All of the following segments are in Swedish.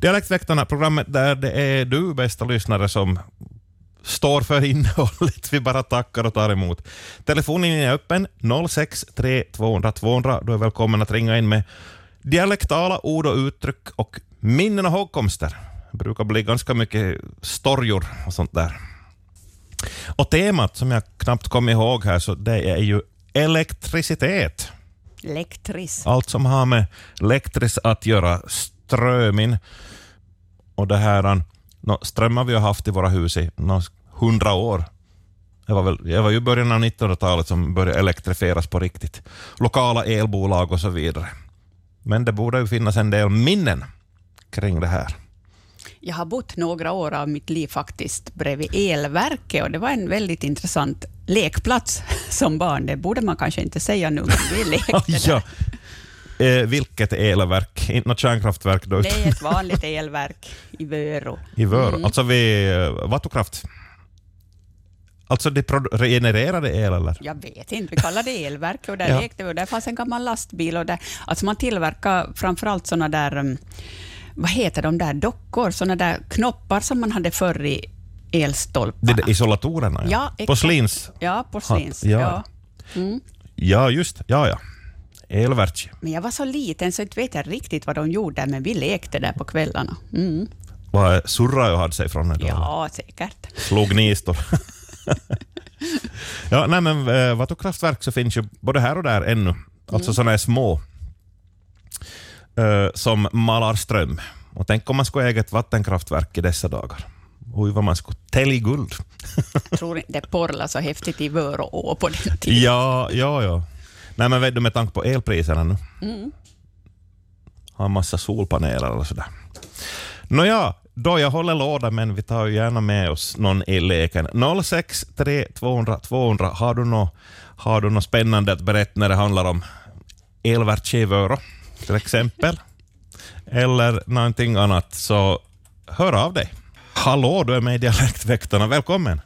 Dialektväktarna, programmet där det är du, bästa lyssnare, som står för innehållet. Vi bara tackar och tar emot. Telefonen är öppen, 063 200 200. Du är välkommen att ringa in med dialektala ord och uttryck och minnen och hågkomster. Det brukar bli ganska mycket storjor och sånt där. Och temat som jag knappt kom ihåg här, så det är ju elektricitet. Elektris. Allt som har med elektris att göra, strömin och det här, no, ström har vi har haft i våra hus i hundra år. Det var, väl, det var ju början av 1900-talet som började elektrifieras på riktigt. Lokala elbolag och så vidare. Men det borde ju finnas en del minnen kring det här. Jag har bott några år av mitt liv faktiskt bredvid elverket och det var en väldigt intressant lekplats som barn. Det borde man kanske inte säga nu, men vi lekte ja. Eh, vilket elverk? Inte något kärnkraftverk? Då, Nej, ett vanligt elverk i Vörå. I Vörå, mm. alltså vid eh, vattenkraft? Alltså det genererade el eller? Jag vet inte, vi kallade det elverk och där ja. lekte vi och där fanns en gammal lastbil och där, alltså man tillverkar framförallt sådana där, mm, vad heter de där dockor, sådana där knoppar som man hade förr i elstolparna. Det isolatorerna? Ja, ja Porslins? Ja, porslins. Ja. Ja. Mm. ja, just ja, ja. Elverk. Men jag var så liten så inte vet jag riktigt vad de gjorde, men vi lekte där på kvällarna. Mm. Vad surrade och hade sig från det? Ja, säkert. Slog nistor? ja, nej, men äh, vattenkraftverk så finns ju både här och där ännu, alltså mm. sådana här små, äh, som malar ström. Och tänk om man skulle äga ett vattenkraftverk i dessa dagar. Oj, vad man skulle tälja guld. Jag tror inte det porlade så häftigt i Vörå på den tiden. Ja, ja, ja. Nej, men vet du, med tanke på elpriserna nu. Mm. Har en massa solpaneler och sådär. Nåja, då jag håller låda, men vi tar ju gärna med oss någon i leken. 063 200 200. Har du något, har du något spännande att berätta när det handlar om elverkskivöro, till exempel? Eller någonting annat, så hör av dig. Hallå, du är med i Dialektväktarna. Välkommen!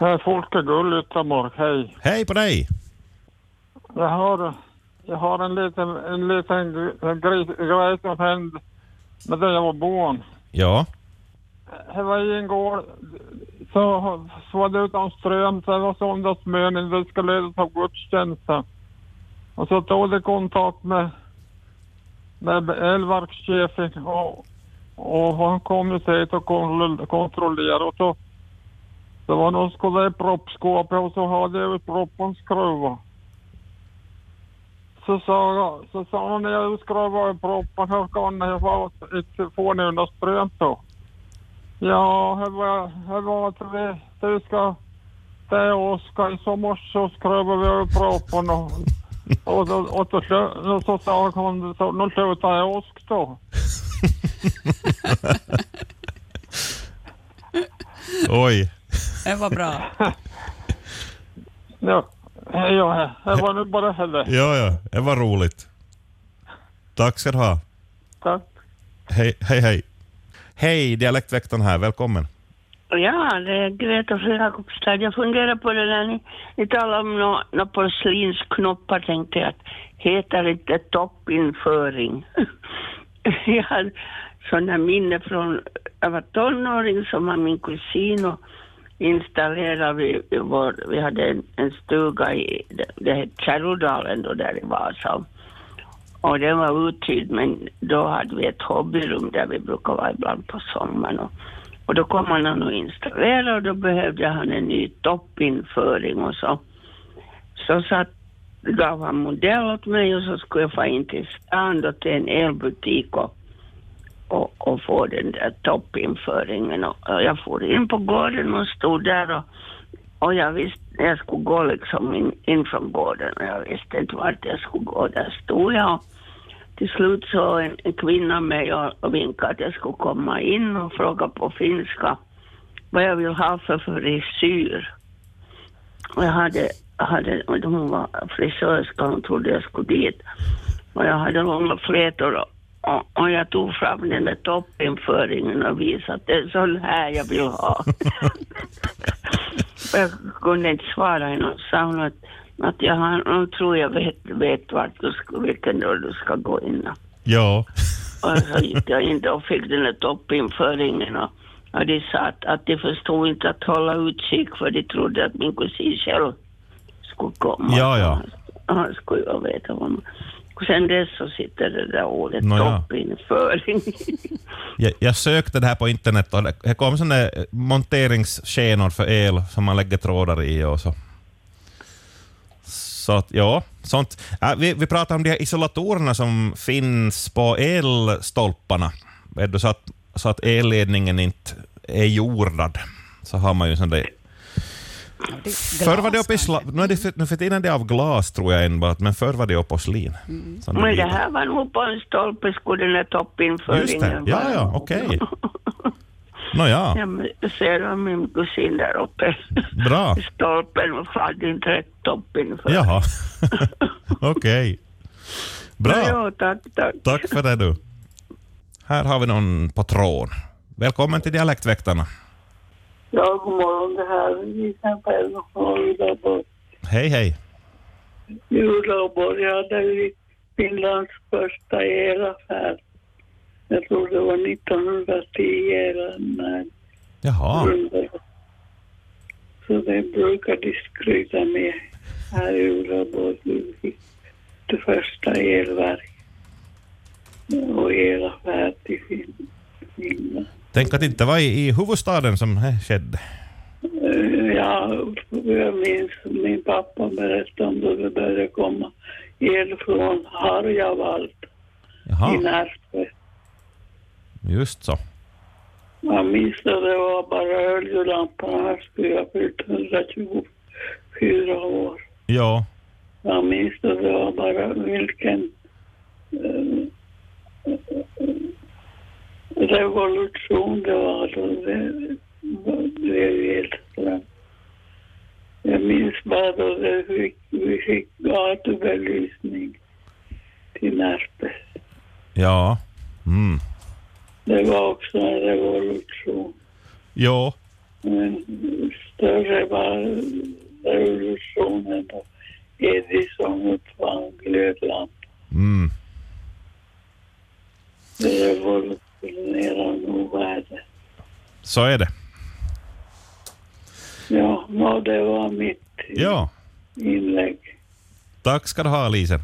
Hej, Folke Gull Yttermark. Hej. Hej på dig! Jag har, jag har en liten, en liten grej som hände med där jag var barn. Ja. Det var i en gård så, så var det utan ström så det var söndagsmönen. Vi skulle leda på gudstjänsten. Och så tog det kontakt med, med elverkschefen och, och han kom ju hit och kontrollerade och så det var någon skulle i proppskåpet och så hade jag proppen skruvat. Så sa, jag, så sa hon när jag skruvar proppen, hur kan jag få, inte få några ström Ja, det var, det var vi, du ska, det Oskar, så morse så skruvar vi proppen och, och, och, och, och, och så sa hon, så, nu slutar jag Osk då. Oj. Det var bra. ja. Ja, det var nu bara det. Ja, ja, det var roligt. Tack ska du ha. Tack. Hej, hej, hej. Hej, Dialektväktaren här, välkommen. Ja, det är Greta från Jakobstad. Jag funderar på det där ni, ni talar om några no porslinsknoppar, tänkte jag att heter inte toppinföring? jag hade sådana minne från, jag var tonåring som var min kusin och installerade vi, vår, vi hade en, en stuga i, det, hette Kärrodalen då där i Vasa. Och den var uthyrd men då hade vi ett hobbyrum där vi brukade vara ibland på sommaren. Och, och då kom han och installerade och då behövde han en ny toppinföring och så. Så satt, gav han modell åt mig och så skulle jag få in till stan då till en elbutik och och, och få den där toppinföringen. Och, och jag for in på gården och stod där och, och jag visste, jag skulle gå liksom in, in från gården och jag visste inte vart jag skulle gå. Där stod jag och till slut så en, en kvinna mig och, och vinkade att jag skulle komma in och fråga på finska vad jag vill ha för frisyr. Och jag hade, hade hon var frisörska, hon trodde jag skulle dit. Och jag hade långa flätor och, och jag tog fram den där toppinföringen och visade att det är sån här jag vill ha. jag kunde inte svara henne och sa hon att, att jag har, nu tror jag vet, vet vart du ska, vilken dörr du ska gå in. Ja. och så gick jag in och fick den där toppinföringen och, och de sa att, att de förstod inte att hålla utkik för de trodde att min kusin själv skulle komma. Ja, ja. Han skulle ju veta vad man... Och sen dess så sitter det där ordet Nå ja. toppinföring. Jag, jag sökte det här på internet och det, kom såna där monteringsskenor för el som man lägger trådar i och så. Så att, ja, sånt. Ja, vi, vi pratar om de här isolatorerna som finns på elstolparna. Så att, så att elledningen inte är jordad. Så har man ju sån där Förr var det glas uppe i sla... kanske. nu, är det för, nu för tiden är det av glas tror jag enbart, men förr var det av porslin. Där Men det här var nog på en stolpe skulle den här toppinföringen Just det, ja, ja, okej. Nåja, Ja, men jag ser min kusin där uppe bra. i stolpen och hade inte rätt toppinföring. Jaha, okej. Bra, Ja, tack, tack. tack för det du. Här har vi någon på tråden. Välkommen till Dialektväktarna. Ja, god morgon. Det här är Isabel från Uleåborg. Hej, hej. Uleåborg hade Finlands första elaffär. Jag tror det var 1910 eller när. Jaha, Så det brukar de skryta med här i fick det första elverk och elaffär till Fin- Finland. Tänk att det inte var i, i huvudstaden som det skedde. Eh, Ja, jag minns min pappa berättade om då det började komma el från Harjavalt i Jaha, Närke. just så. Jag minns att det var bara oljelamporna. Här skulle jag fyllt 124 år. Ja, Jag minns att det var bara vilken eh, revolution det var då det blev elström. Jag minns bara då det fick, vi fick gatubelysning till Närpes. ja. Mm. Det var också en revolution. Jo, Men större var revolutionen då Edison uppfann glödlampan. mm. Det så är det. Ja, nå, det var mitt Ja, inlägg. tack ska du ha Lisen.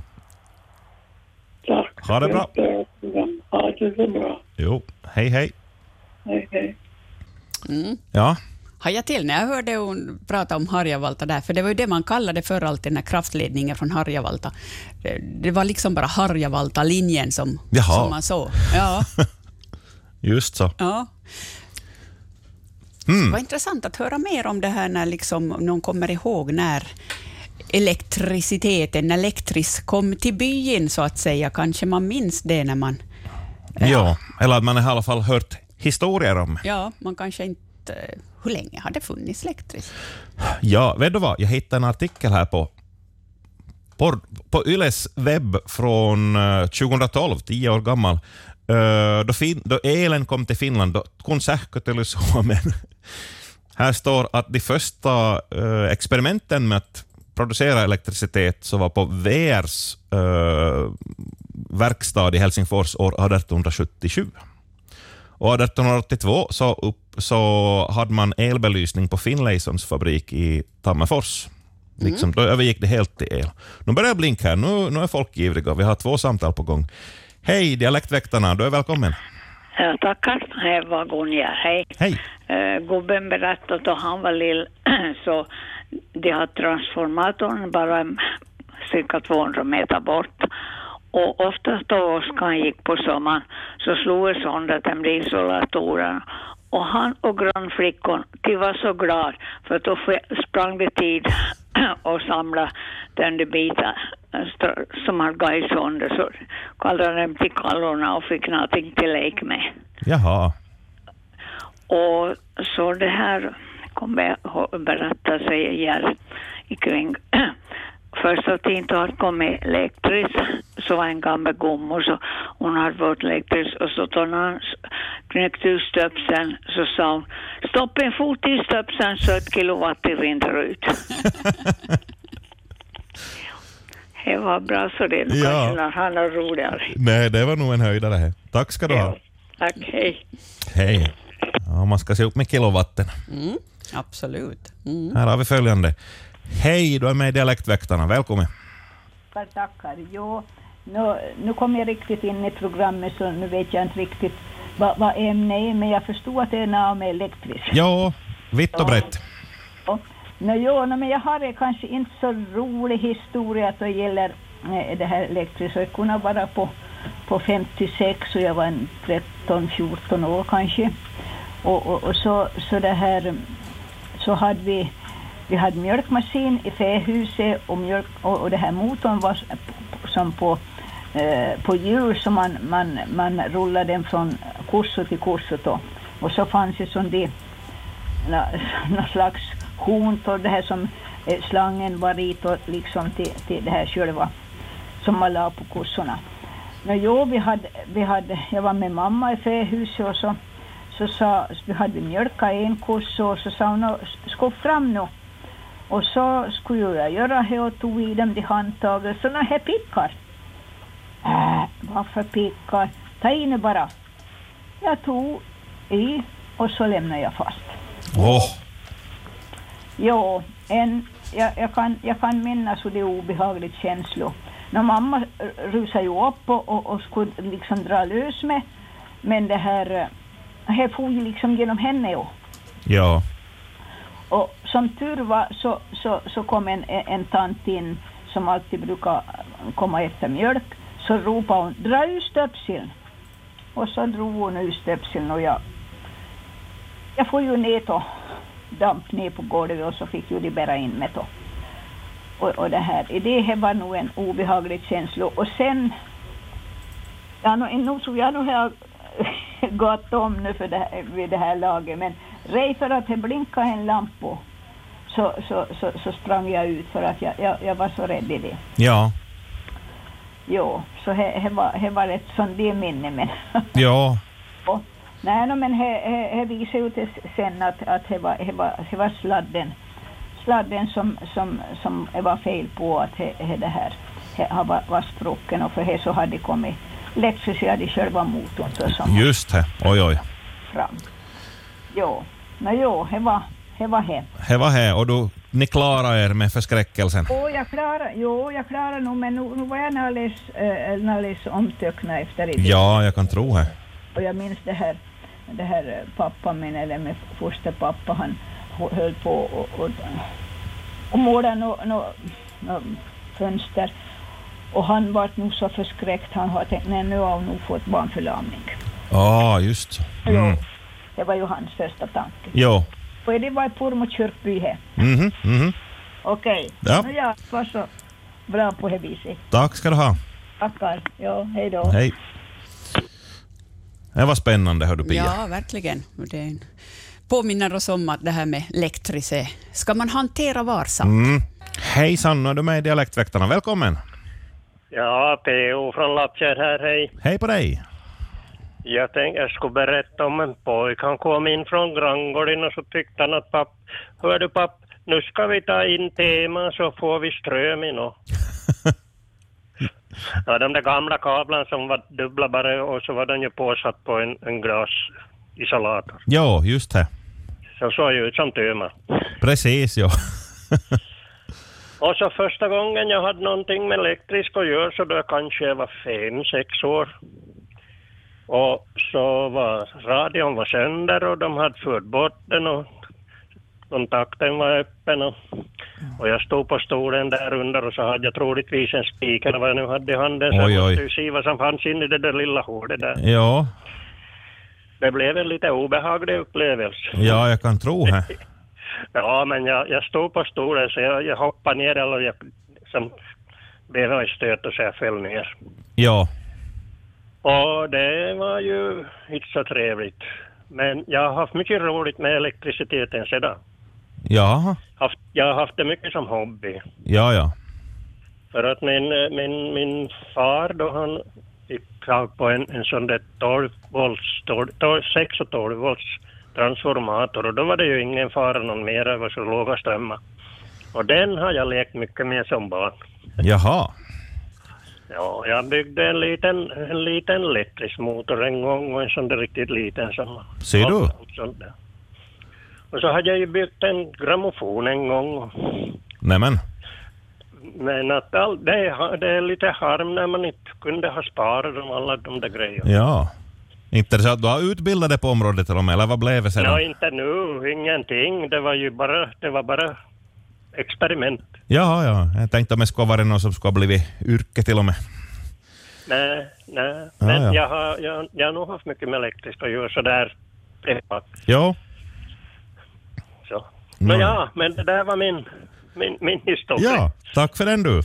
Tack. Ha det bra. Ha det så bra. Jo, hej hej. Hej, hej. Mm. Ja, Hajade till när jag hörde hon prata om Harjavalta där, för det var ju det man kallade förr alltid den här kraftledningen från Harjavalta. Det, det var liksom bara Harjavalta-linjen som, Jaha. som man såg. Ja, just så. ja. Mm. Det var intressant att höra mer om det här när liksom någon kommer ihåg när elektriciteten, elektris kom till byn så att säga. Kanske man minns det när man... Ja, eller att man i alla fall hört historier om. Ja, man kanske inte... Hur länge har det funnits elektris? Ja, vet du vad? Jag hittade en artikel här på, på, på Yles webb från eh, 2012, tio år gammal. Eh, då, fin, då elen kom till Finland, då kun sähkö tuli Suomen. Här står att de första eh, experimenten med att producera elektricitet så var på VRs verkstad i Helsingfors år 1877. Och 1882 så, upp, så hade man elbelysning på Finlaysons fabrik i Tammerfors. Liksom, Då övergick det helt till el. Nu börjar det blinka här. Nu, nu är folk ivriga. Vi har två samtal på gång. Hej, Dialektväktarna. Du är välkommen. Ja, tackar. Hej, var Gunja. Hej. Hej. Uh, gubben berättade då han var lill så de har transformatorn bara cirka 200 meter bort. Och oftast då åskan gick på sommaren så slog det sönder isolatoren. Och han och grannflickan, de var så glada för att då sprang det tid och samlade den där biten som hade gått sönder. Så kallade dem till kallorna och fick någonting till lek med. Jaha. Och så det här kommer jag ihåg- berätta sig igen kring Första tiden då hade kommit elektris, så var en gammal gummo, så hon hade varit elektris och så då när han knäckte ur stöpseln så sa hon stopp en fot i stöpseln så ett kilowatt rinner ut. Det var bra så det Ja. kanske när han är roligare. Nej, det var nog en höjdare. här. Tack ska du ha. Tack, hej. Hej. Ja, man ska se upp med kilowatten. Mm, absolut. Mm. Här har vi följande. Hej, du är med i Dialektväktarna. Välkommen. Tackar, tackar. Jo, nu, nu kom jag riktigt in i programmet så nu vet jag inte riktigt vad, vad ämnet är, men jag förstod att det är något med elektriskt. Ja, vitt och brett. Nå, jo, no, men jag har en kanske inte så rolig historia att det gäller eh, det här elektriska. Jag kunde vara på, på 56 och jag var en 13-14 år kanske. Och, och, och så, så det här, så hade vi, vi hade mjölkmaskin i fähuset och, mjölk, och, och det här motorn var som på, eh, på hjul så man, man, man rullade den från kurso till kurso då. Och så fanns det som det någon slags horn och det här som eh, slangen var i och liksom till, till det här själva som man la på kossorna. Men jo, vi hade, vi hade, jag var med mamma i fähuset och så, så sa, vi hade mjölkat en kossa och så sa hon, "Nå, fram nu. Och så skulle jag göra det och tog i dem till handtaget, så nå, här pickar. Äh, varför pickar? Ta i nu bara. Jag tog i och så lämnade jag fast. Åh, Jo, en, jag, jag, kan, jag kan minnas hur det är obehagligt känslo. När mamma rusade ju upp och, och, och skulle liksom dra lös med, men det här, eh, här for ju liksom genom henne ju. ja. Och som tur var så, så, så kom en, en tant in som alltid brukar komma efter mjölk. Så ropade hon, dra ur stöpseln. Och så drog hon ur stöpseln och jag, jag får ju ner då, damp ner på golvet och så fick ju de bära in mig då. Och, och det här, det här var nog en obehaglig känsla. Och sen, ja, nu, nu tror jag nog har gått om nu för det här, vid det här laget, men rej för att det blinkade en lampa så, så, så, så sprang jag ut för att jag, jag, jag var så rädd i det. Ja. Jo, så det var, var ett sånt det minne. Men, Ja. och, nej, no, men det visade ju till sen att, att det, var, var, var sladden, sladden som, som, som var fel på att det, det, det här har var, var sprucken och för det så hade kommit läxor i själva motorn Just det. Oj, oj. fram. Jo, no, jo, det var det. Var det. Det var här och du, ni klarade er med förskräckelsen. Och jag klarar, jo, jag klarar nog, men nu, nu var jag alldeles, äh, alldeles omtöcknad efter det. Ja, jag kan tro det. Och jag minns det här, det här eh, pappan min, eller min fosterpappa, han hö- höll på och, och, och måla några no, no, fönster. Och han var nog så förskräckt, han har tänkt, nej nu har hon nog fått barnförlamning. Ja, just. Mm. Jo, det var ju hans första tanke. Jo. Och det var i Pormo kyrkby här. Mhm, mhm. Okej, Ja. nu jag var så bra på det viset. Tack ska du ha. Tackar. Ja, hej då. Hej. Det var spännande, hör du Pia. Ja, verkligen. Och Det påminner oss om att det här med elektrice ska man hantera varsamt. Mm. Hejsan, nu är du med i Dialektväktarna. Välkommen. Ja, P.O. från Lappkärr här, hej. Hej på dig. Jag tänkte jag skulle berätta om en pojke. Han kom in från granngården och så tyckte han att papp, hör du papp, nu ska vi ta in tema så får vi ström i nå. Ja, de där gamla kablarna som var dubbla bara och så var den ju påsatt på en, en glasisolator. Jo, just det. Så såg ju ut som tema. Precis, jo. Och så första gången jag hade någonting med elektriskt att göra så då kanske jag var fem, sex år. Och så var radion var sönder och de hade fört bort den och kontakten var öppen och, och jag stod på stolen där under och så hade jag troligtvis en spik eller vad jag nu hade i handen så Oj, jag måste ju se vad som fanns inne i det där lilla hålet där. Ja, Det blev en lite obehaglig upplevelse. ja, jag kan tro det. Ja, men jag, jag stod på stolen så jag, jag hoppade ner eller jag som blev i stöt och så jag föll ner. Ja, Och det var ju inte så trevligt. Men jag har haft mycket roligt med elektriciteten sedan. ja, Haft, jag har haft det mycket som hobby. ja, ja. För att min, eh, min, min far då han fick tag på en, en sån där 12 volts, 12, 12, 6 och 12 volts transformator och då var det ju ingen fara någon mer, var så låga strömmar. Och den har jag lekt mycket med som barn. Jaha. Ja, jag byggde en liten, en liten elektrisk motor en gång och en sån där riktigt liten som... Ser du? och sånt där. Och så hade jag ju byggt en grammofon en gång. Nämen. Men att all, det, är, det är lite harm när man inte kunde ha sparat dem alla de där grejerna. Ja. Inte så att du har utbildat dig på området till och med, eller vad blev det sedan? Ja, inte nu, ingenting. Det var ju bara, det var bara experiment. Ja, ja. Jag tänkte om det skulle vara någon som skulle ha blivit yrke till och med. Nej, nej. Ja, Men ja. Jag, har, jag, jag har nog haft mycket med elektriskt att göra sådär privat. Jo. Så. Men ja, men det där var min, min, min historia. Ja, tack för den du.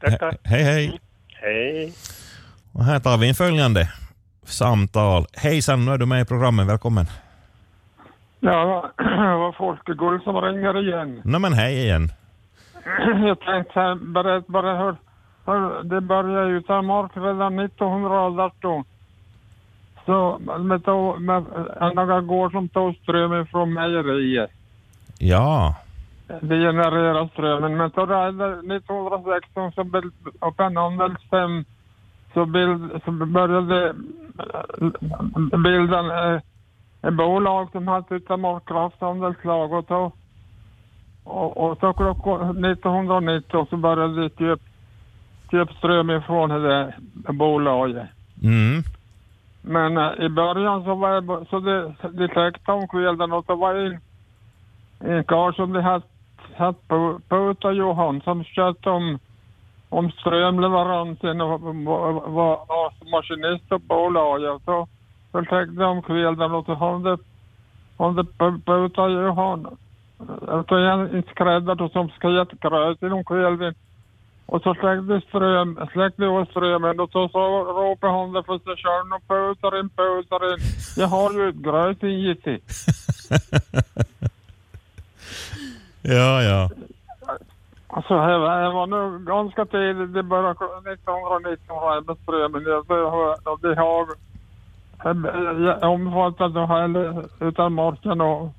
Tackar. Hej, hej. Hej. Och här tar vi en följande samtal. Hejsan, nu är du med i programmet. Välkommen. Ja, det var Folke Gull som ringer igen. Nå men hej igen. Jag tänkte berätta bara hur, hur det började ju ta mark redan 1918. Så med, to- med en några gård som tog strömmen från mejeriet. Ja. Det genererar strömmen. Men så där 1916 så bild, och handelsfem så, bild, så började eh, bilden eh, bolag som hette utav krafthandelslag och så och, och så klockan 1919 så började de köpa köp ström ifrån det bolaget. Mm. Men eh, i början så var det, så det, de täckte om kvällen och så var det en, en karl som de hade hade på, på Johan som skötte om, om strömleveransen och var, var, var maskinist på bolaget. Så, så täckte de om kvällen och så hade de hade de på, på Johan och en, en skräddare som skrev gröt inom kvällen. Och så släckte ström, släckte jag strömmen och så, så ropade han det för sig själv och putar in, putar in. Jag har ju ett gröt i Ja, ja. Alltså det var, det var nog ganska tidigt, det började 1919 var jag med strömmen. Jag, det har det här utan marken och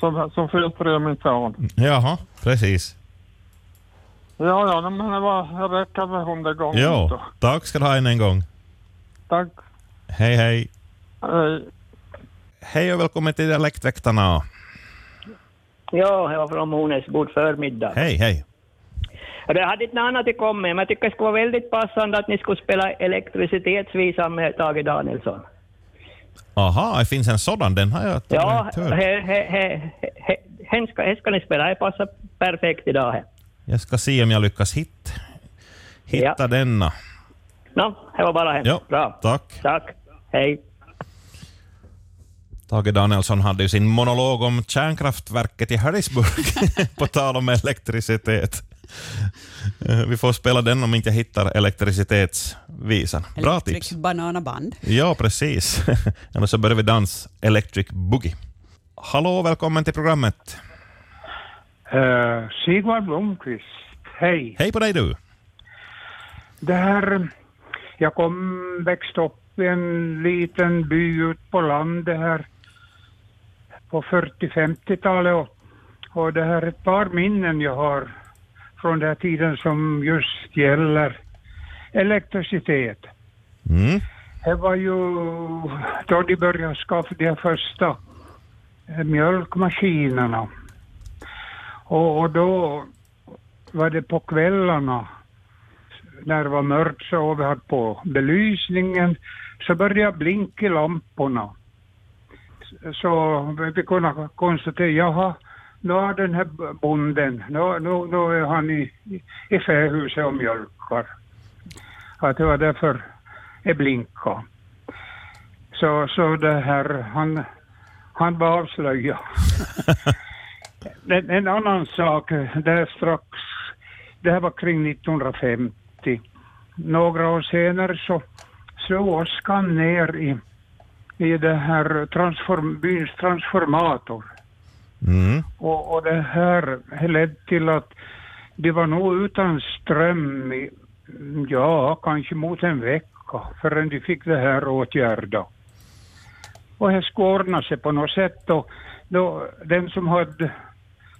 som, som för strömmen tar. Jaha, precis. Ja, ja, men det var räcker med hundra gånger. Jo, så. tack ska du ha än en gång. Tack. Hej, hej. Hej. Hej och välkommen till Dialektväktarna. Ja, jag var från Hornäs, god förmiddag. Hej, hej. Ja, Jag hade inte något annat att komma med, men jag tycker det skulle vara väldigt passande att ni skulle spela elektricitetsvisan med Tage Danielsson. Aha, det finns en sådan. Den har jag Ja, inte hört. he, he, he, he, hen ska, hen ska ni spela, det passar perfekt idag. här. Jag ska se om jag lyckas hit, hitta Ja. denna. Nå, det var bara hen. Ja, Bra. tack. Tack. Hej. Tage Danielsson hade ju sin monolog om kärnkraftverket i Harrisburg, på tal om elektricitet. Eh, Vi får spela den om inte jag hittar elektricitetsvisan. Bra Electric tips. Banana Band. Ja, precis. Eller så börjar vi dans Electric Boogie. Hallå, välkommen till programmet. Uh, Sigvard Blomqvist, hej. Hej på dig du. Det här, jag kom, växte upp i en liten by ut på landet här på 40-50-talet och, och det här är ett par minnen jag har från den tiden som just gäller elektricitet. Mm. Det var ju då de började skaffa de första eh, mjölkmaskinerna. Och, och då var det på kvällarna när det var mörkt så och vi hade på belysningen så började blinka lamporna. Så vi kunde konstatera, jaha, nu har den här bonden, nu, nu, nu är han i, i fähuset och mjölkar. Att det var därför det blinkade. Så, så det här, han, han var avslöjad. en, en annan sak, det här strax, det här var kring 1950. Några år senare så slog åskan ner i, i det här transform, byns transformator. Mm. Och, och det här ledde till att de var nog utan ström i, ja, kanske mot en vecka förrän de fick det här åtgärda. Och det skulle ordna sig på något sätt och då, den som hade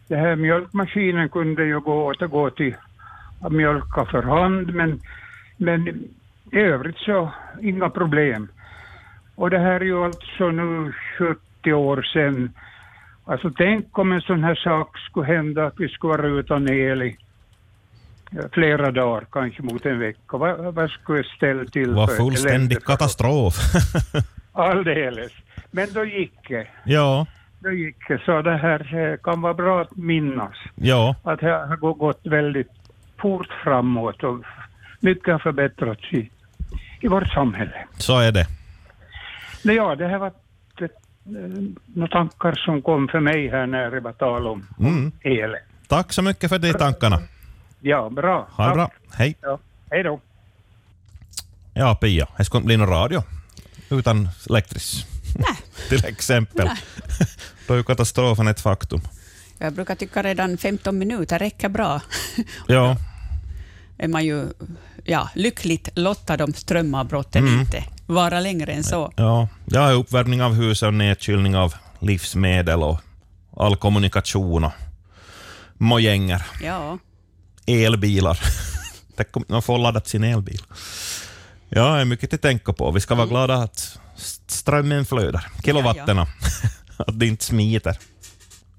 den här mjölkmaskinen kunde ju gå återgå till att mjölka för hand men Men i övrigt så inga problem. Och det här är ju alltså nu 70 år sedan. Alltså tänk om en sån här sak skulle hända att vi skulle vara utan el i flera dagar, kanske mot en vecka. Vad, vad skulle det ställa till Det var för fullständig katastrof. Alldeles. Men då gick det. ja, Då gick det. Så det här eh, kan vara bra att minnas. ja, Att det har gå- gått väldigt fort framåt och mycket har förbättrats i, i vårt samhälle. så är det. Nej, ja, det här var några tankar som kom för mig här när det var tal om Mm. el. Tack så mycket för de tankarna. Ja, bra. Ha det bra. Hej. Ja, hej då. Ja, Pia, det skulle inte bli någon radio utan elektris. Till exempel. Då är ju katastrofen ett faktum. Jag brukar tycka redan 15 minuter räcker bra. Ja, är man ju ja, lyckligt lottad om strömavbrotten Mm. inte vara längre än så. ja. Jag har uppvärmning av huset och nedkylning av livsmedel och all kommunikation och mojänger. Ja, Elbilar. Tänk om man får laddat sin elbil. Ja, det är mycket att tänka på. Vi ska vara glada att strömmen flödar. Kilowatterna. att det inte smiter.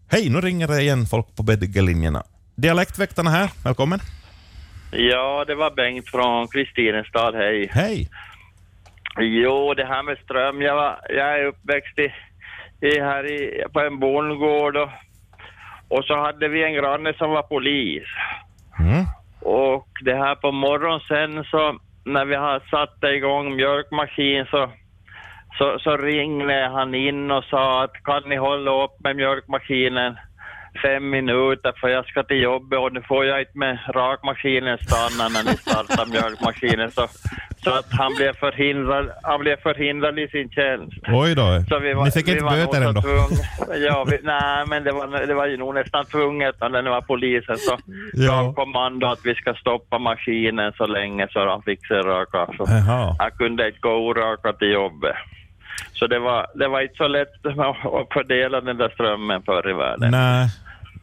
Hej, nu ringer det igen folk på bägge. Dialektväktarna här, välkommen. Ja, det var Bengt från Kristinestad, hej. Hej. Jo, det här med ström, jag, var, jag är uppväxt i, i här i, på en bondgård och, och så hade vi en granne som var polis. Mm. Och det här på morgonen sen så när vi har satt igång mjölkmaskin så, så, så ringde han in och sa att kan ni hålla upp med mjölkmaskinen fem minuter för jag ska till jobbet och nu får jag inte med rakmaskinen stanna när ni startar mjölkmaskinen så, så att han blev förhindrad, han blev förhindrad i sin tjänst. Oj då. Så vi var, Ni fick inte böter så ändå? Ja, vi, nej, men det var, det var ju nog nästan tvunget när det var polisen så Ja. gav kommando att vi ska stoppa maskinen så länge så han fick sig raka. Så han kunde inte gå orakad till jobbet. Så det var, det var inte så lätt att fördela den där strömmen förr i världen. Nej,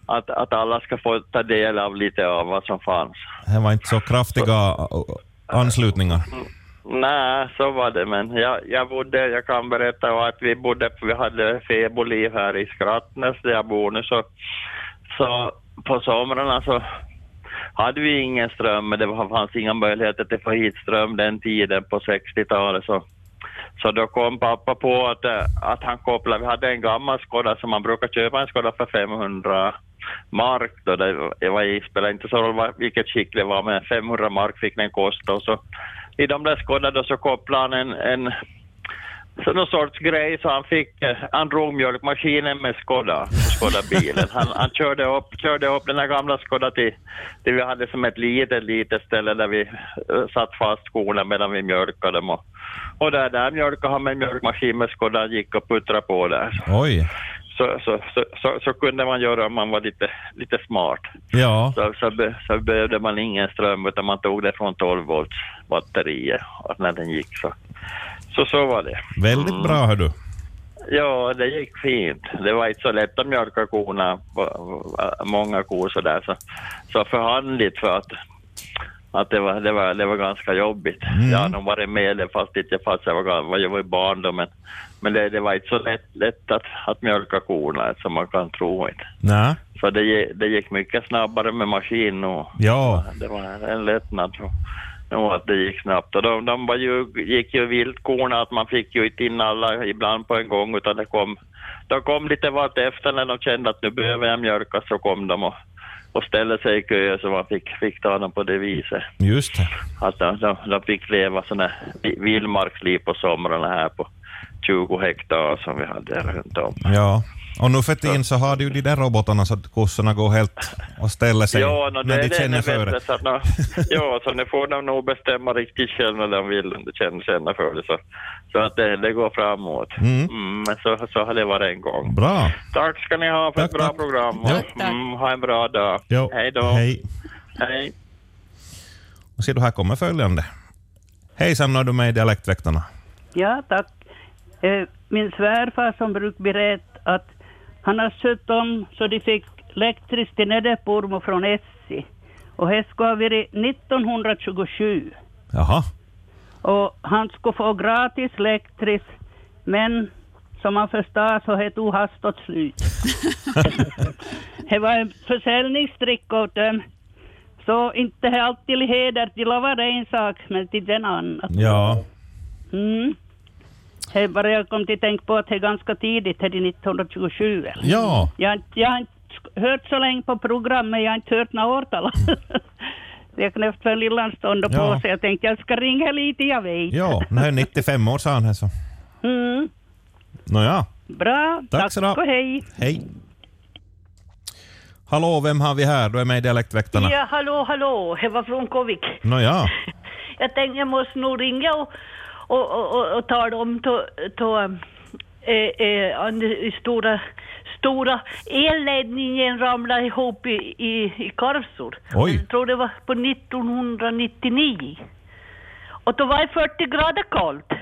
Att, att alla ska få ta del av lite av vad som fanns. det var inte så kraftiga uh, anslutningar. Nej, så var det, men jag, jag bodde, jag kan berätta att vi bodde, vi hade fäbodliv här i Skrattnäs där jag bor nu, så, så på somrarna så hade vi ingen ström, men det fanns inga möjligheter till att få hit ström den tiden på 60-talet. Så, så då kom pappa på att, eh, att han kopplade, vi hade en gammal Skoda som man brukar köpa en Skoda för 500 mark då, det, var, det spelade inte så roll vilket skick det var, men 500 mark fick den kosta. Och så i de där Skoda då så kopplade han en, en så någon sorts grej så han fick, eh, han drog mjölkmaskinen med Skoda, Skoda-bilen. Han, han körde, upp, körde upp den här gamla Skoda till, till vi hade som ett litet, litet ställe där vi eh, satt fast skorna medan vi mjölkade dem. Och, och där, där mjölkade han med mjölkmaskin med Skoda, gick och puttrade på där. Oj. Så, så, så, så, så kunde man göra om man var lite, lite smart. Ja. Så, så, be, så behövde man ingen ström utan man tog det från 12 volts batteriet och när den gick så. Så så var det. Väldigt bra hör du. Ja, det gick fint. Det var inte så lätt att mjölka korna, många kor sådär. Så, så förhandligt för att, att det, var, det, var, det var ganska jobbigt. Mm. Jag har nog varit med det fast inte fast jag var, jag var barn då, men, men det, det var inte så lätt, lätt att, att mjölka korna som man kan tro. Inte. Nej. Så det, det gick mycket snabbare med maskin och Ja. det var en lättnad. Jo, att det gick snabbt. Och de, de var ju, gick ju viltkorna att man fick ju inte in alla ibland på en gång utan det kom, de kom lite vart efter när de kände att nu behöver jag mjölka så kom de och, och ställde sig i kö så man fick, fick ta dem på det viset. Just det. Att de, de, de fick leva sådana vildmarksliv på somrarna här på 20 hektar som vi hade runt om. Ja. Och nu för tiden så har du ju de där robotarna så att kossorna går helt och ställer sig Ja, no, det, när de det känner är för det. Så no, ja, så nu får de nog bestämma riktigt själva när de vill, om de känner, känner för det. Så, så att det, det går framåt. Mm. Mm, men så, så har det varit en gång. Bra. Tack ska ni ha för Tack, ett bra tack. program. Ja. Mm, ha en bra dag. Jo. Hej då. Hej. Hej. Och ser du, här kommer följande. Hejsan, nu är du med i Dialektväktarna. Ja, tack. Eh, Min svärfar som brukar berätta att han har sött om så de fick elektriskt till Nederpormo från Essi. Och det skulle ha varit 1927. Jaha. Och han skulle få gratis elektriskt, men som man förstår så det tog hastigt slut. det var en försäljningstrick åt dem. Så inte alltid heder till lovar en sak, men till den annan. Ja. Mm. Bara jag kom till tänka på att det är ganska tidigt, det är 1927. eller? Ja. Jag, har inte- jag har inte hört så länge på programmet, jag har inte hört några årtal. jag knäppte för en lilla stund och Ja. på så jag tänkte jag ska ringa lite, jag vet. Ja, nu är 95 år sa han här så. Mm. Nåja, Bra, Tack tack, så och hej. hej. Hallå, vem har vi här? Du är med i Dialektväktarna. Ja, hallå, hallå, det var från Kovik. Nåja. Jag tänkte jag måste nog ringa och, och, och, och, och om to, to, eh, eh, stora, stora elledningen ramlade ihop i, i, i Karlsor. Oj. Jag tror det var på 1999. Och då var det 40 grader kallt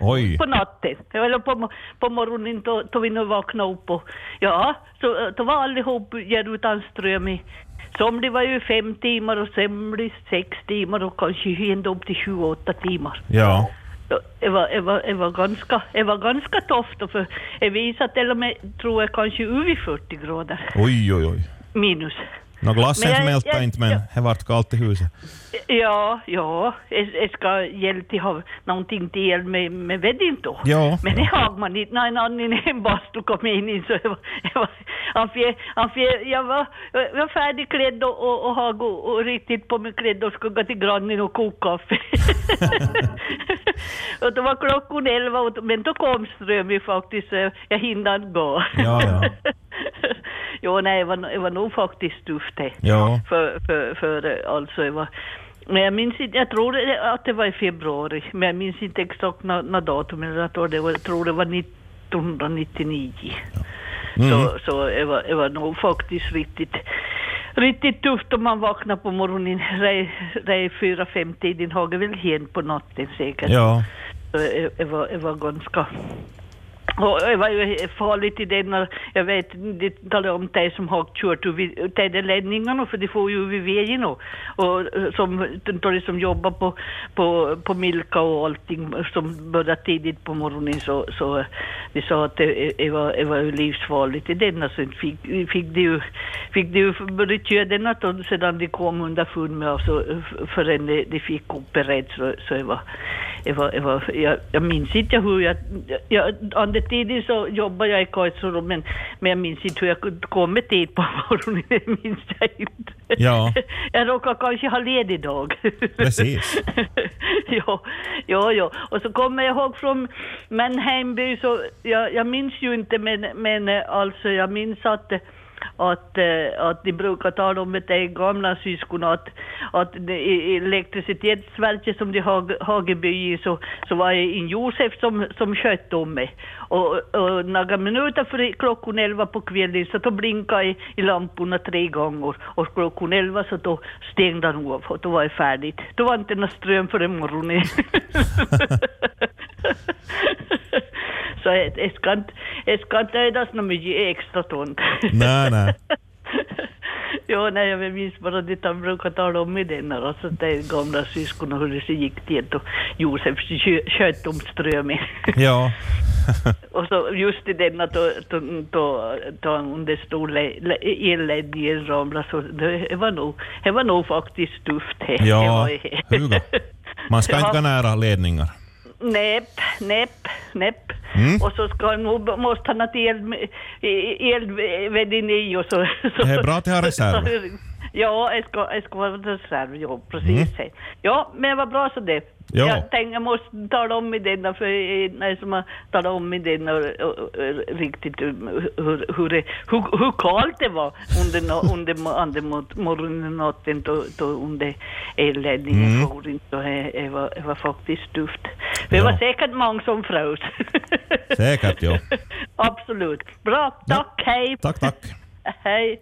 Oj. på natten, eller på, på morgonen då, då vi nu vaknade upp och ja, så då var allihop utan ström i Somliga var ju fem timmar och somliga sex timmar och kanske ända upp till 28 timmar. Ja. Det var, det var, det var ganska, det var ganska tufft och för det visade till och med, tror jag, kanske över 40 grader Oj, oj, oj. minus. Nå, glassen jag- jag- inte, men det vart kallt i huset. Ja, ja, jag, jag ska hjälpa ha någonting till el med, med vädding då. Ja. Men det har man inte när en annan en bastu kom in i så jag var, jag var, han fick, jag var, jag var färdigklädd och, och, och, gå- och riktigt på mig klädd och skulle gå till grannen och koka kaffe. och då var klockan elva, och, men då kom strömmen faktiskt, så jag hinner gå. Ja, ja. jo, nej, det var, det var nog faktiskt tufft det. Ja. För, för, för eh, alltså, det var, men jag minns inte, jag tror att det var i februari, men jag minns inte exakt när, när datum, men jag tror det var, jag tror det var 1999. Mm. Så, så det, var, det var nog faktiskt riktigt, riktigt tufft om man vaknar på morgonen, det är fyra, fem tiden har väl hänt på natten säkert. Ja. Så det, var, det var ganska... Och det var ju farligt i det när, jag vet, det talar om de som har kört över ledningarna för de får ju över vägen och, och som, de som jobbar på, på, på Milka och allting som börjar tidigt på morgonen så, så de sa att det, det, var, det var ju livsfarligt i den alltså fick, fick de ju, fick de ju börja köra den och sedan de kom underfund med alltså förrän de, de fick upp så, så det var det var, det var, jag, jag minns inte hur jag, jag jag tiden så jobbade jag i Kaisero men, men jag minns inte hur jag kom dit på morgonen, det minns jag inte. Ja. Jag råkade kanske ha ledig dag. Precis. ja, ja, ja. Och så kommer jag ihåg från min hemby, så jag, jag minns ju inte men, men eh, alltså jag minns att att, eh, att de brukar tala om det gamla syskon att, att det- i i elektricitetsverket som de har Hageby i så, så var det en Josef som, som skötte om mig. Och, och några minuter före klockan elva på kvällen så då blinkade i, i lamporna tre gånger och klockan elva så då stängde han av och då var det färdigt. Då var inte någon ström förrän morgonen. så jag, ska inte, jag ska inte ödas något mycket extra sånt. Nej, nej. Ja, nej, jag minns bara det han brukar tala om i den här, alltså det gamla syskon och hur det gick till och Josef kö- sköt om strömmen. Ja. och så just i denna då, då, då, då under stor le- le- elledningen ramlade så det var nog, det var nog faktiskt tufft. Ja. Hugo. Man ska inte gå nära ledningar. Näpp, näpp, näpp. Mm. Och så ska, måste han ha el, elväddin i och så, så... Det är bra att ha reserv. Ja, jag ska, jag ska vara reserv, ja precis. Mm. Ja, men vad bra så det. Ja. Jag tänkte jag måste tala om i denna, för när som har talat om i denna och, och, och, riktigt um, hur, hur, det, hur, hur kallt det var under, under, under morgonen och natten då, då under elledningen Mm. for inte. Det, var, det var faktiskt tufft. Det var Ja. säkert många som frös. Säkert, ja. Absolut. Bra, tack, hej. Tack, tack. Hej.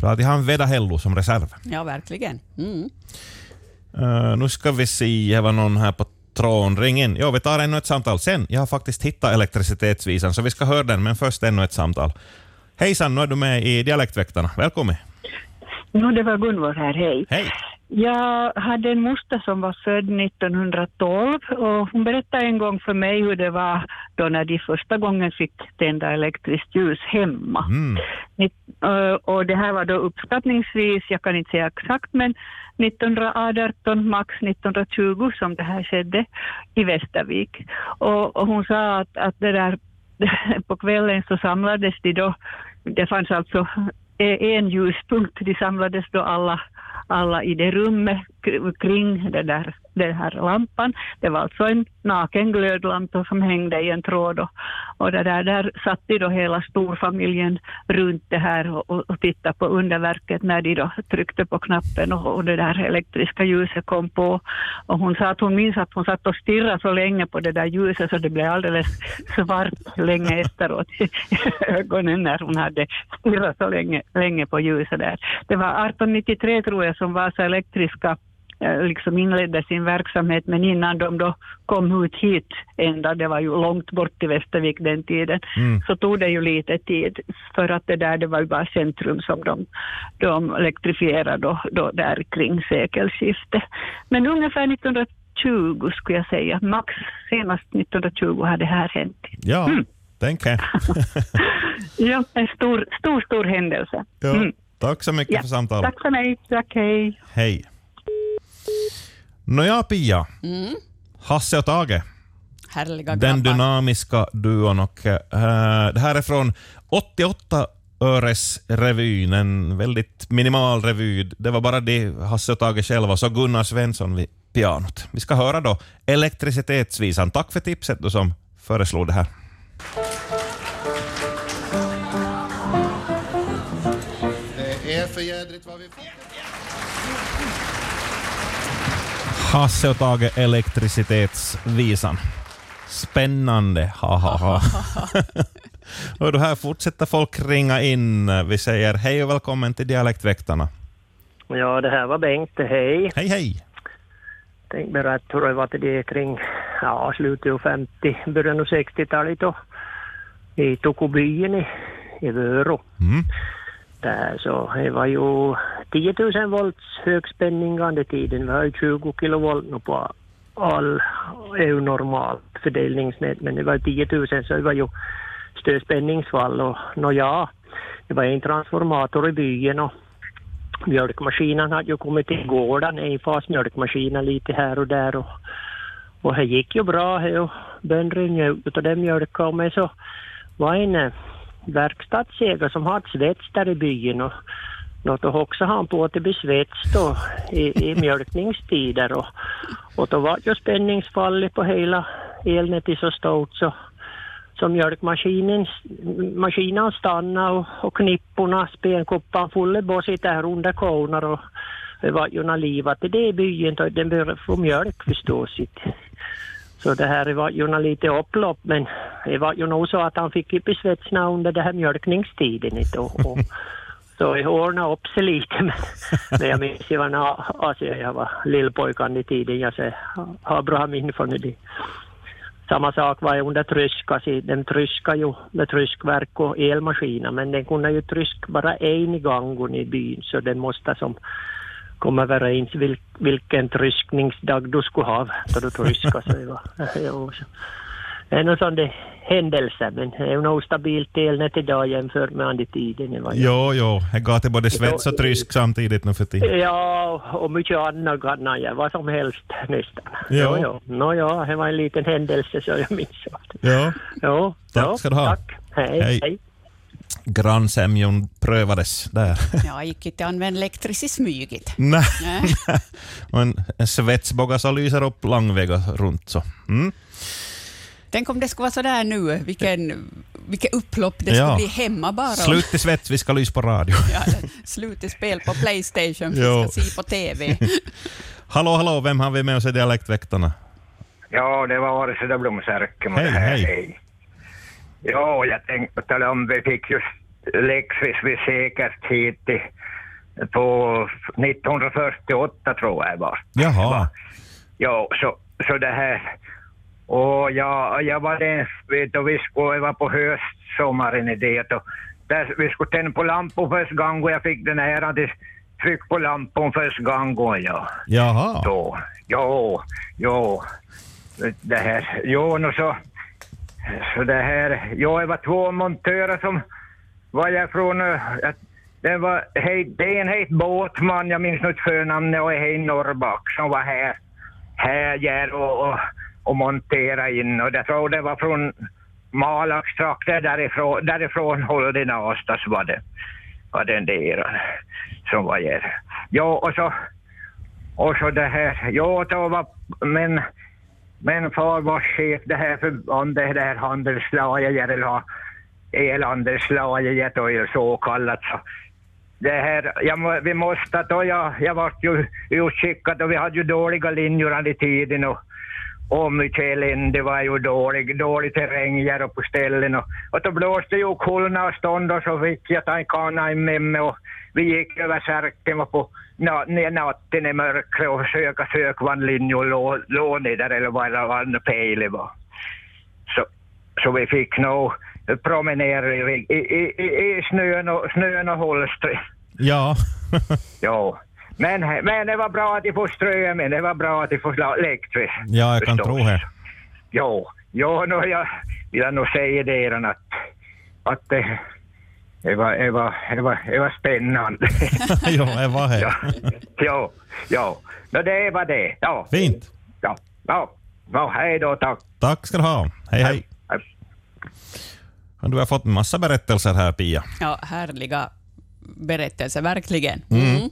Bra att jag har en Vedahello som reserv. Ja, verkligen. Mm. Uh, nu ska vi se, det var någon här på tråden. Ring in. Jo, vi tar ännu ett samtal sen. Jag har faktiskt hittat elektricitetsvisan, så vi ska höra den, men först ännu ett samtal. Hejsan, nu är du med i Dialektväktarna. Välkommen. No, det var Gunvor här, hej. Hej. Jag hade en moster som var född 1912 och hon berättade en gång för mig hur det var då när de första gången fick tända elektriskt ljus hemma. Nitt- eh, Och det här var då uppskattningsvis, jag kan inte säga exakt, men 1918, max 1920 som det här skedde i Västervik. Och, och hon sa att, att det där, på kvällen så samlades de då, det fanns alltså en ljuspunkt, de samlades då alla alla i det rummet kring det där, den här lampan. Det var alltså en naken glödlampa som hängde i en tråd och, och det där, där satt de då hela storfamiljen runt det här och, och, och tittade på underverket när de då tryckte på knappen och, och det där elektriska ljuset kom på. Och hon sa att hon minns att hon satt och stirrade så länge på det där ljuset så det blev alldeles svart länge efteråt i ögonen när hon hade stirrat så länge, länge på ljuset där. Det var 1893 tror jag som Vasa Elektriska liksom inledde sin verksamhet men innan de då kom ut hit ända, det var ju långt bort i Västervik den tiden, Mm. så tog det ju lite tid för att det där det var ju bara centrum som de, de elektrifierade då, då där kring sekelskiftet. Men ungefär 1920 skulle jag säga, max senast 1920 hade det här hänt. Ja, tänker jag. Ja, en stor, stor, stor händelse. Ja. Mm. Tack så mycket Ja, för samtalet. Tack för mig. Tack, hej. Hej. Nåja, Pia. Mm. Hasse och Tage. Härliga Den grabbar. dynamiska duon. Och, eh, det här är från 88 öres revyn, en väldigt minimal revy. Det var bara det Hasse och Tage själva och så Gunnar Svensson vid pianot. Vi ska höra då Elektricitetsvisan. Tack för tipset du som föreslog det här. Det är för jädrigt vad vi får. Hasse och Tage Elektricitetsvisan. Spännande, ha ha ha. och då här fortsätter folk ringa in. Vi säger hej och välkommen till Dialektväktarna. Ja, det här var Bengt. Hej. Hej, hej. Tänkte berätta hur det var till det kring ja, slutet av 50, början av 60-talet då. I Tokobyen i, i Vörå. Mm. Där så det var ju 10 000 volts högspänning under tiden. Vi har ju 20 kilovolt nu på all EU normalt fördelningsnät men det var 10 000 så det var ju stödspänningsfall och nå ja, det var en transformator i byn och mjölkmaskinen hade ju kommit till gården, en fas lite här och där och, och det gick ju bra. Och bönderna njöt av den mjölken och så var en eh, verkstadsägare som hade svets där i byn och något och också han på att det blir svets då i, i mjölkningstider och, och då var ju spänningsfallet på hela elnätet så stort så så mjölkmaskinen maskinen stannade och, och knipporna, spenkoppan fulla på sitta här under konar och det var ju när livat i det byn den började få mjölk förstås. Så det här var ju nå lite upplopp men det var ju nog så att han fick upp under den här mjölkningstiden inte och, och så det ordnade upp sig lite men, men jag minns ju när alltså, jag var lillpojkan i tiden jag ser, har bra minne från det. Samma sak var under tryska, den tryska ju med tryskverk och elmaskiner men den kunde ju trysk bara en gång i byn så den måste som komma överens vil, vilken tryskningsdag du skulle ha då du tryska. Så det var, jo, så. Det är nog sån det händelse men det är nog stabilt elnät idag jämfört med andra tiden. Det var ju- Jo, jo, jag gav till både svets och trysk samtidigt nu för tiden. Ja, och mycket annat kan jag, vad som helst nästan. Ja. Jo, jo. Nå ja, det var en liten händelse så jag minns. Ja. Jo, Tack jo, ska du ha. Tack. Hej. Hej. hej. Grannsämjon prövades där. Ja, gick inte använda elektriskt i smyget. Nej. Och en, en svetsbåge som lyser upp långväga runt så. Mm. Tänk om det skulle vara så där nu, vilken, vilket upplopp det skulle Ja. bli hemma bara. Slut i svets, vi ska lysa på radio. Ja, slut i spel på Playstation, vi Jo. ska se på TV. hallå, hallå, vem har vi med oss i Dialektväktarna? Ja, det var Årseda Blomsärken och Hej, det här. hej. Ja, jag tänkte om, vi fick just elektriskt vid sekeltid i- på 1948 tror jag det var. Jaha. Ja, så, så det här. Och jag, jag var där, vet vi skulle, jag var på höstsommaren i det och där, vi skulle tända på lampor första gången och jag fick den här att tryck på lampan första gången. Ja. Jaha. Då. Jo, jo. Det här, jo, nu så, så det här, jo, det var två montörer som var jag från, eh, det var, hej, det är en het båtman, jag minns inte förnamnet, och hej Norrback som var här, här och, och, och montera in och jag tror det var från Malakstrakten därifrån, därifrån håller det var det, var den där som var här. Ja, och så, och så det här, ja, då var, men, men far var chef det här förbandet, det här handelslaget, eller elhandelslaget och så kallat. Så det här, jag, vi måste, då jag, jag vart ju utskickad och vi hade ju dåliga linjer under tiden och, och mycket elände var ju dålig, dålig terräng här på ställen och, och då blåste ju kulna och stånd och så fick jag ta en kana med mig och vi gick över särken och på na, natten i mörkret och söka sökvandlinje och lå, lå där eller vad det var pejle var. Så, så vi fick nog promenera i, i, i, i, snön och, snön och hålstret. Ja. Ja. Men, men det var bra att de får strömmen, det var bra att de får elektriskt. ja, jag kan förstås. tro det. Jo, jo nu jag vill nog säga det redan att, att det, det, var, det, var, det, var, det var spännande. jo, det var det. jo, jo. No, det var det. Ja. Fint. Ja, ja. ja hej då, tack. Tack ska du ha. Hej, hej. Du har fått en massa berättelser här, Pia. Ja, härliga berättelser, verkligen. Mm.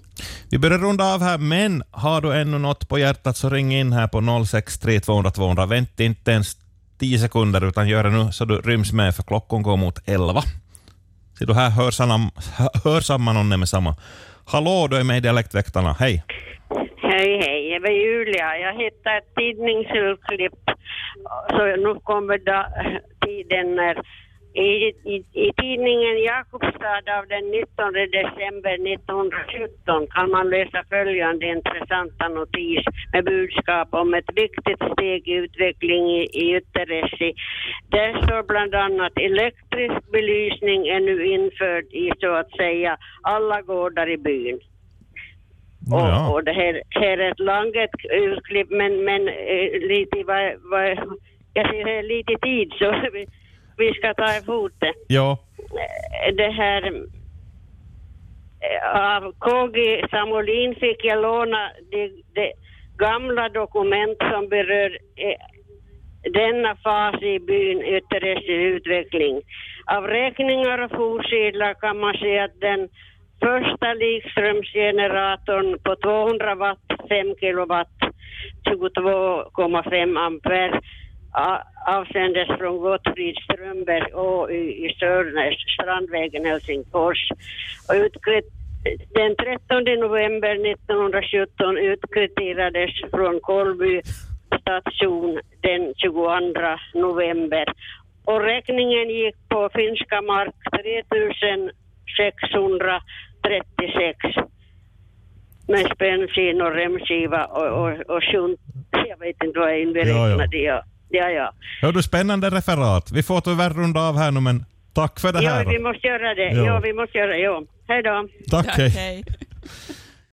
Vi börjar runda av här, men har du ännu något på hjärtat så ring in här på 063 200 200. Vänta inte ens 10 sekunder, utan gör det nu så du ryms med, för klockan går mot 11. Så du här hörsammar, någon med samma. Hallå, du är med i Dialektväktarna. Hej. Hej, hej. Jag var Julia. Jag hittade ett tidningsurklipp. Så nu kommer da, tiden när i, i, I tidningen Jakobstad av den 19 december 1917 kan man läsa följande intressanta notis med budskap om ett viktigt steg i utveckling i, i Ytterresi. Där står bland annat elektrisk belysning är nu införd i så att säga alla gårdar i byn. Ja. Och, och det här, här är ett långt urklipp men, men eh, lite vad, vad, jag ser lite tid så vi, ska ta emot det. Ja. Det här eh, av KG Samolin fick jag låna de, de gamla dokument som berör eh, denna fas i byn Ytterresi utveckling. Av räkningar och fortsedlar kan man se att den första likströmsgeneratorn på 200 watt, 5 kilowatt, 22,5 ampere avsändes från Gottfrid Strömberg och i, Sörnäs, Strandvägen, Helsingfors. Och utkvit, den 13 november 1917 utkvitterades från Kolby station den 22 november. Och räkningen gick på finska mark 3636 med spännskinn och remskiva och, och, och shunt. Jag vet inte vad jag inberäknade. Ja, ja. Ja. Hör du, spännande referat. Vi får tyvärr runda av här nu, men tack för det här. Ja, vi måste göra det. Ja. Ja, vi måste göra det. Ja. Hej då. Tack, hej.